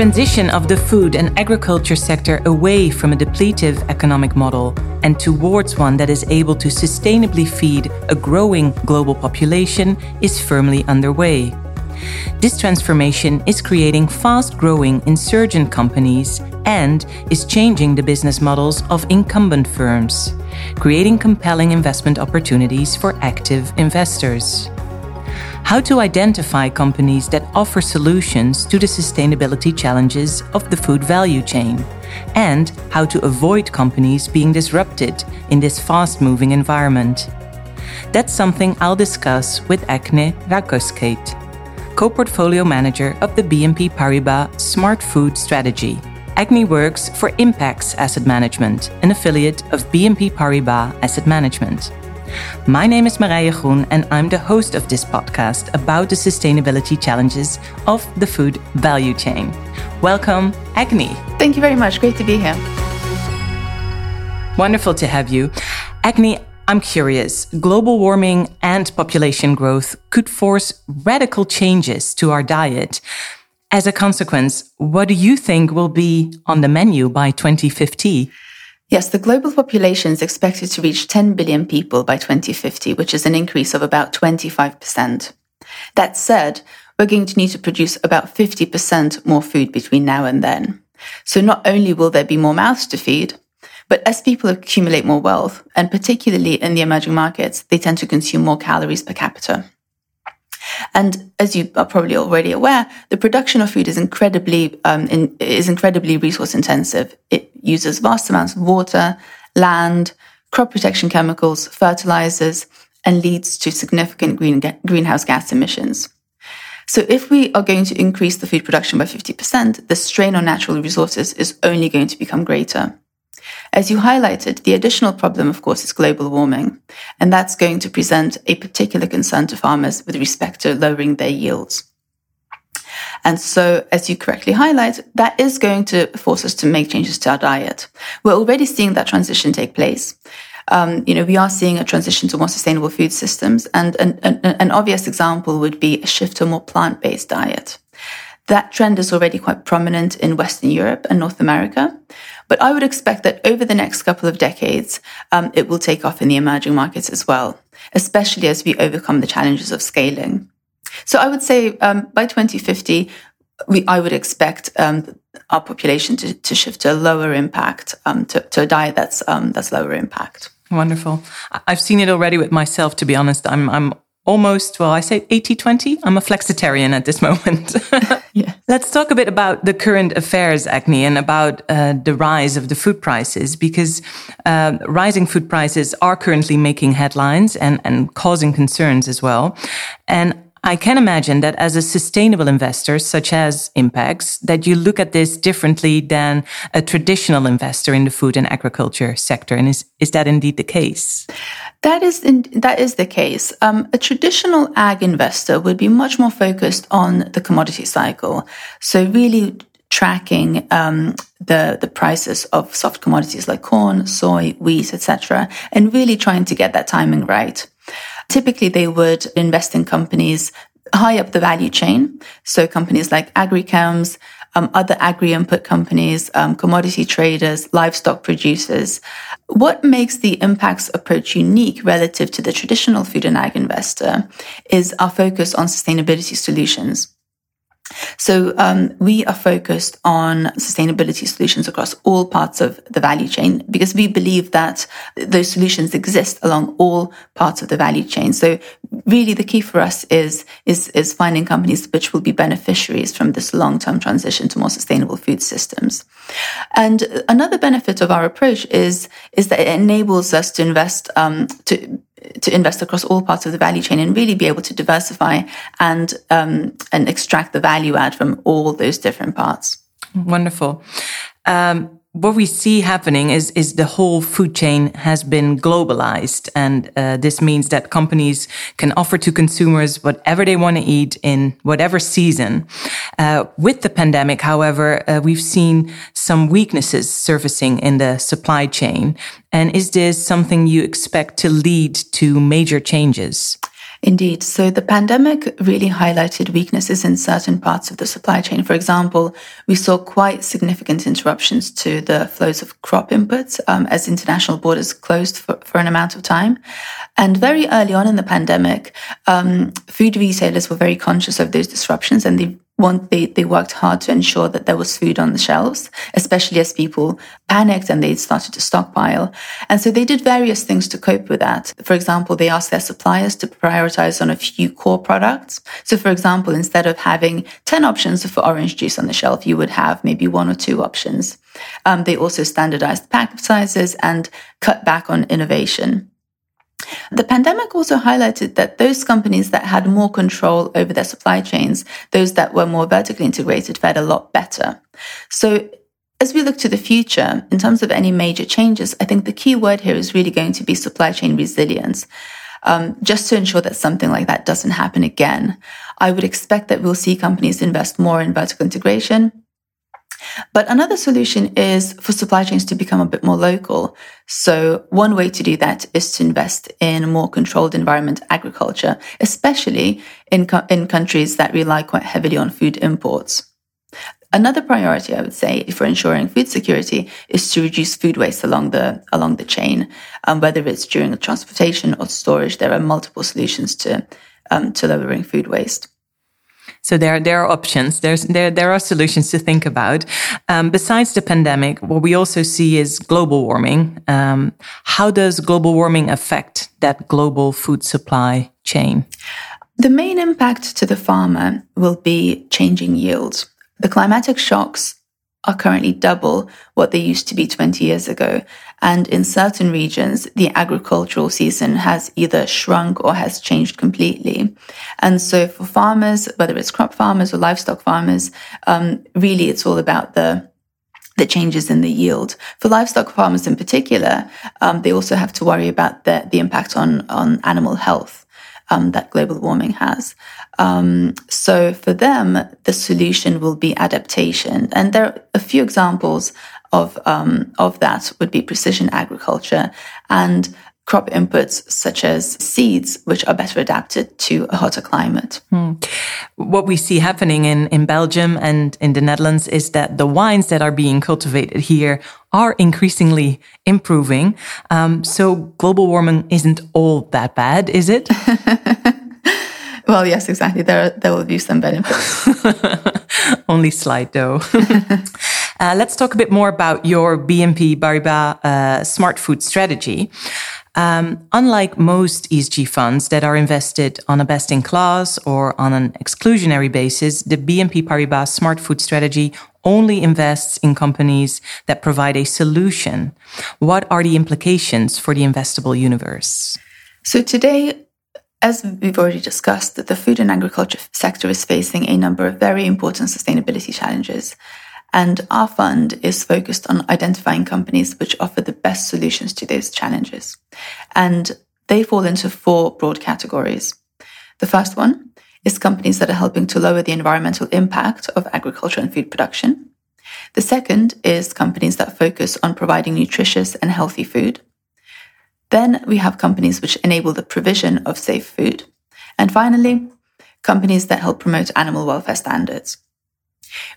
transition of the food and agriculture sector away from a depletive economic model and towards one that is able to sustainably feed a growing global population is firmly underway. This transformation is creating fast growing insurgent companies and is changing the business models of incumbent firms, creating compelling investment opportunities for active investors. How to identify companies that offer solutions to the sustainability challenges of the food value chain, and how to avoid companies being disrupted in this fast moving environment. That's something I'll discuss with Agne Rakauskaite co-portfolio manager of the BNP Paribas Smart Food Strategy. Agne works for Impax Asset Management, an affiliate of BNP Paribas Asset Management. My name is Marije Groen, and I'm the host of this podcast about the sustainability challenges of the food value chain. Welcome, Agne. Thank you very much. Great to be here. Wonderful to have you. Agne, I'm curious. Global warming and population growth could force radical changes to our diet. As a consequence, what do you think will be on the menu by 2050? Yes, the global population is expected to reach 10 billion people by 2050, which is an increase of about 25%. That said, we're going to need to produce about 50% more food between now and then. So not only will there be more mouths to feed, but as people accumulate more wealth, and particularly in the emerging markets, they tend to consume more calories per capita. And as you are probably already aware, the production of food is incredibly um, in, is incredibly resource intensive. It uses vast amounts of water, land, crop protection chemicals, fertilizers, and leads to significant green, greenhouse gas emissions. So if we are going to increase the food production by 50%, the strain on natural resources is only going to become greater. As you highlighted, the additional problem, of course, is global warming, and that's going to present a particular concern to farmers with respect to lowering their yields. And so, as you correctly highlight, that is going to force us to make changes to our diet. We're already seeing that transition take place. Um, you know, we are seeing a transition to more sustainable food systems, and an, an, an obvious example would be a shift to a more plant-based diet. That trend is already quite prominent in Western Europe and North America. But I would expect that over the next couple of decades, um, it will take off in the emerging markets as well, especially as we overcome the challenges of scaling. So I would say um, by 2050, we, I would expect um, our population to, to, shift to a lower impact, um, to, to, a diet that's um, that's lower impact. Wonderful. I've seen it already with myself. To be honest, I'm I'm almost, well, I say 80 20. I'm a flexitarian at this moment. yeah. Let's talk a bit about the current affairs, Agne, and about uh, the rise of the food prices, because uh, rising food prices are currently making headlines and, and causing concerns as well. And I can imagine that as a sustainable investor, such as Impax, that you look at this differently than a traditional investor in the food and agriculture sector. And is, is that indeed the case? That is in, that is the case. Um, a traditional ag investor would be much more focused on the commodity cycle. So really tracking um, the the prices of soft commodities like corn, soy, wheat, etc., and really trying to get that timing right. Typically, they would invest in companies high up the value chain. So companies like agrichems, um, other agri input companies, um, commodity traders, livestock producers. What makes the Impax approach unique relative to the traditional food and ag investor is our focus on sustainability solutions. So um, we are focused on sustainability solutions across all parts of the value chain because we believe that those solutions exist along all parts of the value chain. So really, the key for us is is is finding companies which will be beneficiaries from this long term transition to more sustainable food systems. And another benefit of our approach is is that it enables us to invest um, to to invest across all parts of the value chain and really be able to diversify and um, and extract the value add from all those different parts. Wonderful. Um, what we see happening is is the whole food chain has been globalized, and uh, this means that companies can offer to consumers whatever they want to eat in whatever season. Uh, with the pandemic, however, uh, we've seen some weaknesses surfacing in the supply chain. And is this something you expect to lead to major changes? Indeed. So the pandemic really highlighted weaknesses in certain parts of the supply chain. For example, we saw quite significant interruptions to the flows of crop inputs um, as international borders closed for, for, an amount of time. And very early on in the pandemic, um, food retailers were very conscious of those disruptions and they they, they worked hard to ensure that there was food on the shelves, especially as people panicked and they started to stockpile. And so they did various things to cope with that. For example, they asked their suppliers to prioritize on a few core products. So for example, instead of having 10 options for orange juice on the shelf, you would have maybe one or two options. Um, they also standardized pack sizes and cut back on innovation. The pandemic also highlighted that those companies that had more control over their supply chains, those that were more vertically integrated, fared a lot better. So as we look to the future, in terms of any major changes, I think the key word here is really going to be supply chain resilience. Um, just to ensure that something like that doesn't happen again, I would expect that we'll see companies invest more in vertical integration, but another solution is for supply chains to become a bit more local. So one way to do that is to invest in more controlled environment agriculture, especially in, co- in countries that rely quite heavily on food imports. Another priority, I would say, for ensuring food security is to reduce food waste along the along the chain, um, whether it's during transportation or storage. There are multiple solutions to um, to lowering food waste. So there, there are options. There's, there, there are solutions to think about. Um, besides the pandemic, what we also see is global warming. Um, how does global warming affect that global food supply chain? The main impact to the farmer will be changing yields. The climatic shocks are currently double what they used to be 20 years ago. And in certain regions, the agricultural season has either shrunk or has changed completely. And so for farmers, whether it's crop farmers or livestock farmers, um, really it's all about the the changes in the yield. For livestock farmers in particular, um, they also have to worry about the, the impact on, on animal health um, that global warming has. Um, so for them, the solution will be adaptation. And there are a few examples of, um, of that would be precision agriculture and crop inputs such as seeds, which are better adapted to a hotter climate. Hmm. What we see happening in, in Belgium and in the Netherlands is that the wines that are being cultivated here are increasingly improving. Um, so global warming isn't all that bad, is it? well, yes, exactly. There, there will be some benefits. Only slight, though. uh, let's talk a bit more about your BNP Paribas uh, smart food strategy. Um, unlike most ESG funds that are invested on a best in class or on an exclusionary basis, the BNP Paribas Smart Food Strategy only invests in companies that provide a solution. What are the implications for the investable universe? So today, as we've already discussed, the food and agriculture sector is facing a number of very important sustainability challenges. And our fund is focused on identifying companies which offer the best solutions to those challenges. And they fall into four broad categories. The first one is companies that are helping to lower the environmental impact of agriculture and food production. The second is companies that focus on providing nutritious and healthy food. Then we have companies which enable the provision of safe food. And finally, companies that help promote animal welfare standards.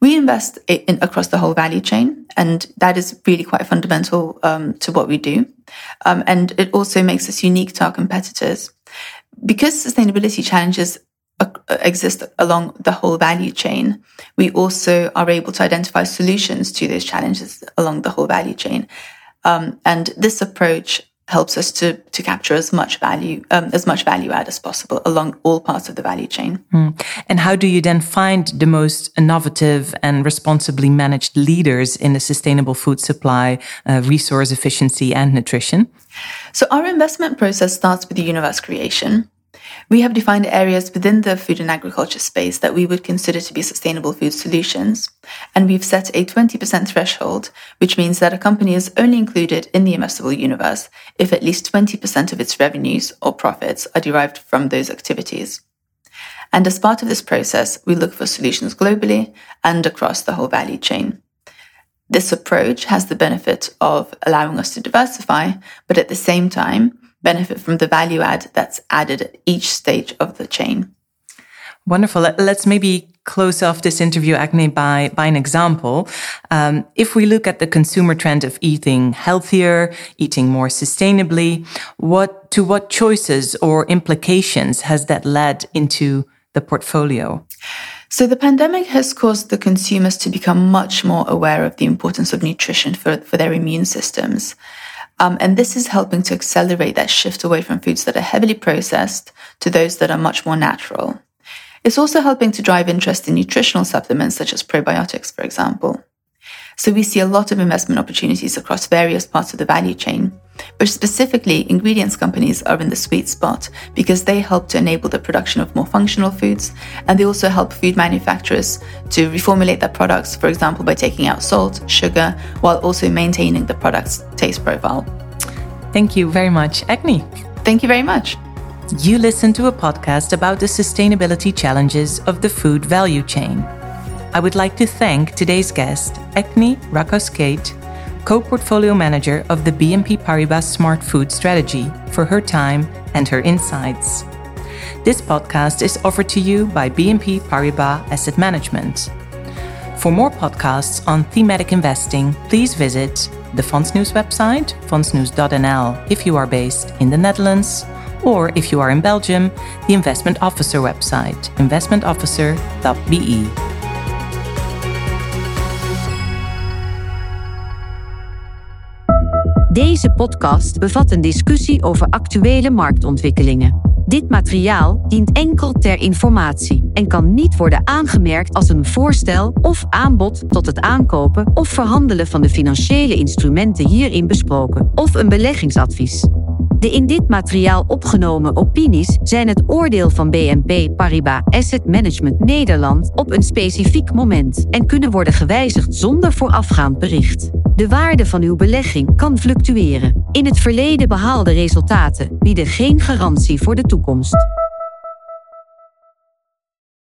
We invest in, across the whole value chain, and that is really quite fundamental um, to what we do. Um, and it also makes us unique to our competitors. Because sustainability challenges uh, exist along the whole value chain, we also are able to identify solutions to those challenges along the whole value chain. Um, and this approach helps us to to capture as much value um, as much value add as possible along all parts of the value chain. Mm. And how do you then find the most innovative and responsibly managed leaders in the sustainable food supply, uh, resource efficiency, and nutrition? So our investment process starts with the universe creation. We have defined areas within the food and agriculture space that we would consider to be sustainable food solutions. And we've set a 20% threshold, which means that a company is only included in the investable universe if at least 20% of its revenues or profits are derived from those activities. And as part of this process, we look for solutions globally and across the whole value chain. This approach has the benefit of allowing us to diversify, but at the same time, benefit from the value add that's added at each stage of the chain. Wonderful. Let's maybe close off this interview, Agni, by, by an example. Um, if we look at the consumer trend of eating healthier, eating more sustainably, what to what choices or implications has that led into the portfolio? So the pandemic has caused the consumers to become much more aware of the importance of nutrition for, for their immune systems. Um, and this is helping to accelerate that shift away from foods that are heavily processed to those that are much more natural. It's also helping to drive interest in nutritional supplements such as probiotics, for example. So we see a lot of investment opportunities across various parts of the value chain. But specifically, ingredients companies are in the sweet spot because they help to enable the production of more functional foods and they also help food manufacturers to reformulate their products, for example, by taking out salt, sugar, while also maintaining the product's taste profile. Thank you very much, Agni. Thank you very much. You listen to a podcast about the sustainability challenges of the food value chain. I would like to thank today's guest, Agni Rakauskaite, co-portfolio manager of the BNP Paribas Smart Food Strategy, for her time and her insights. This podcast is offered to you by BNP Paribas Asset Management. For more podcasts on thematic investing, please visit the Fondsnieuws website, fondsnieuws.nl if you are based in the Netherlands, or if you are in Belgium, the Investment Officer website, investmentofficer.be. Deze podcast bevat een discussie over actuele marktontwikkelingen. Dit materiaal dient enkel ter informatie en kan niet worden aangemerkt als een voorstel of aanbod tot het aankopen of verhandelen van de financiële instrumenten hierin besproken of een beleggingsadvies. De in dit materiaal opgenomen opinies zijn het oordeel van BNP Paribas Asset Management Nederland op een specifiek moment en kunnen worden gewijzigd zonder voorafgaand bericht. De waarde van uw belegging kan fluctueren. In het verleden behaalde resultaten bieden geen garantie voor de toekomst.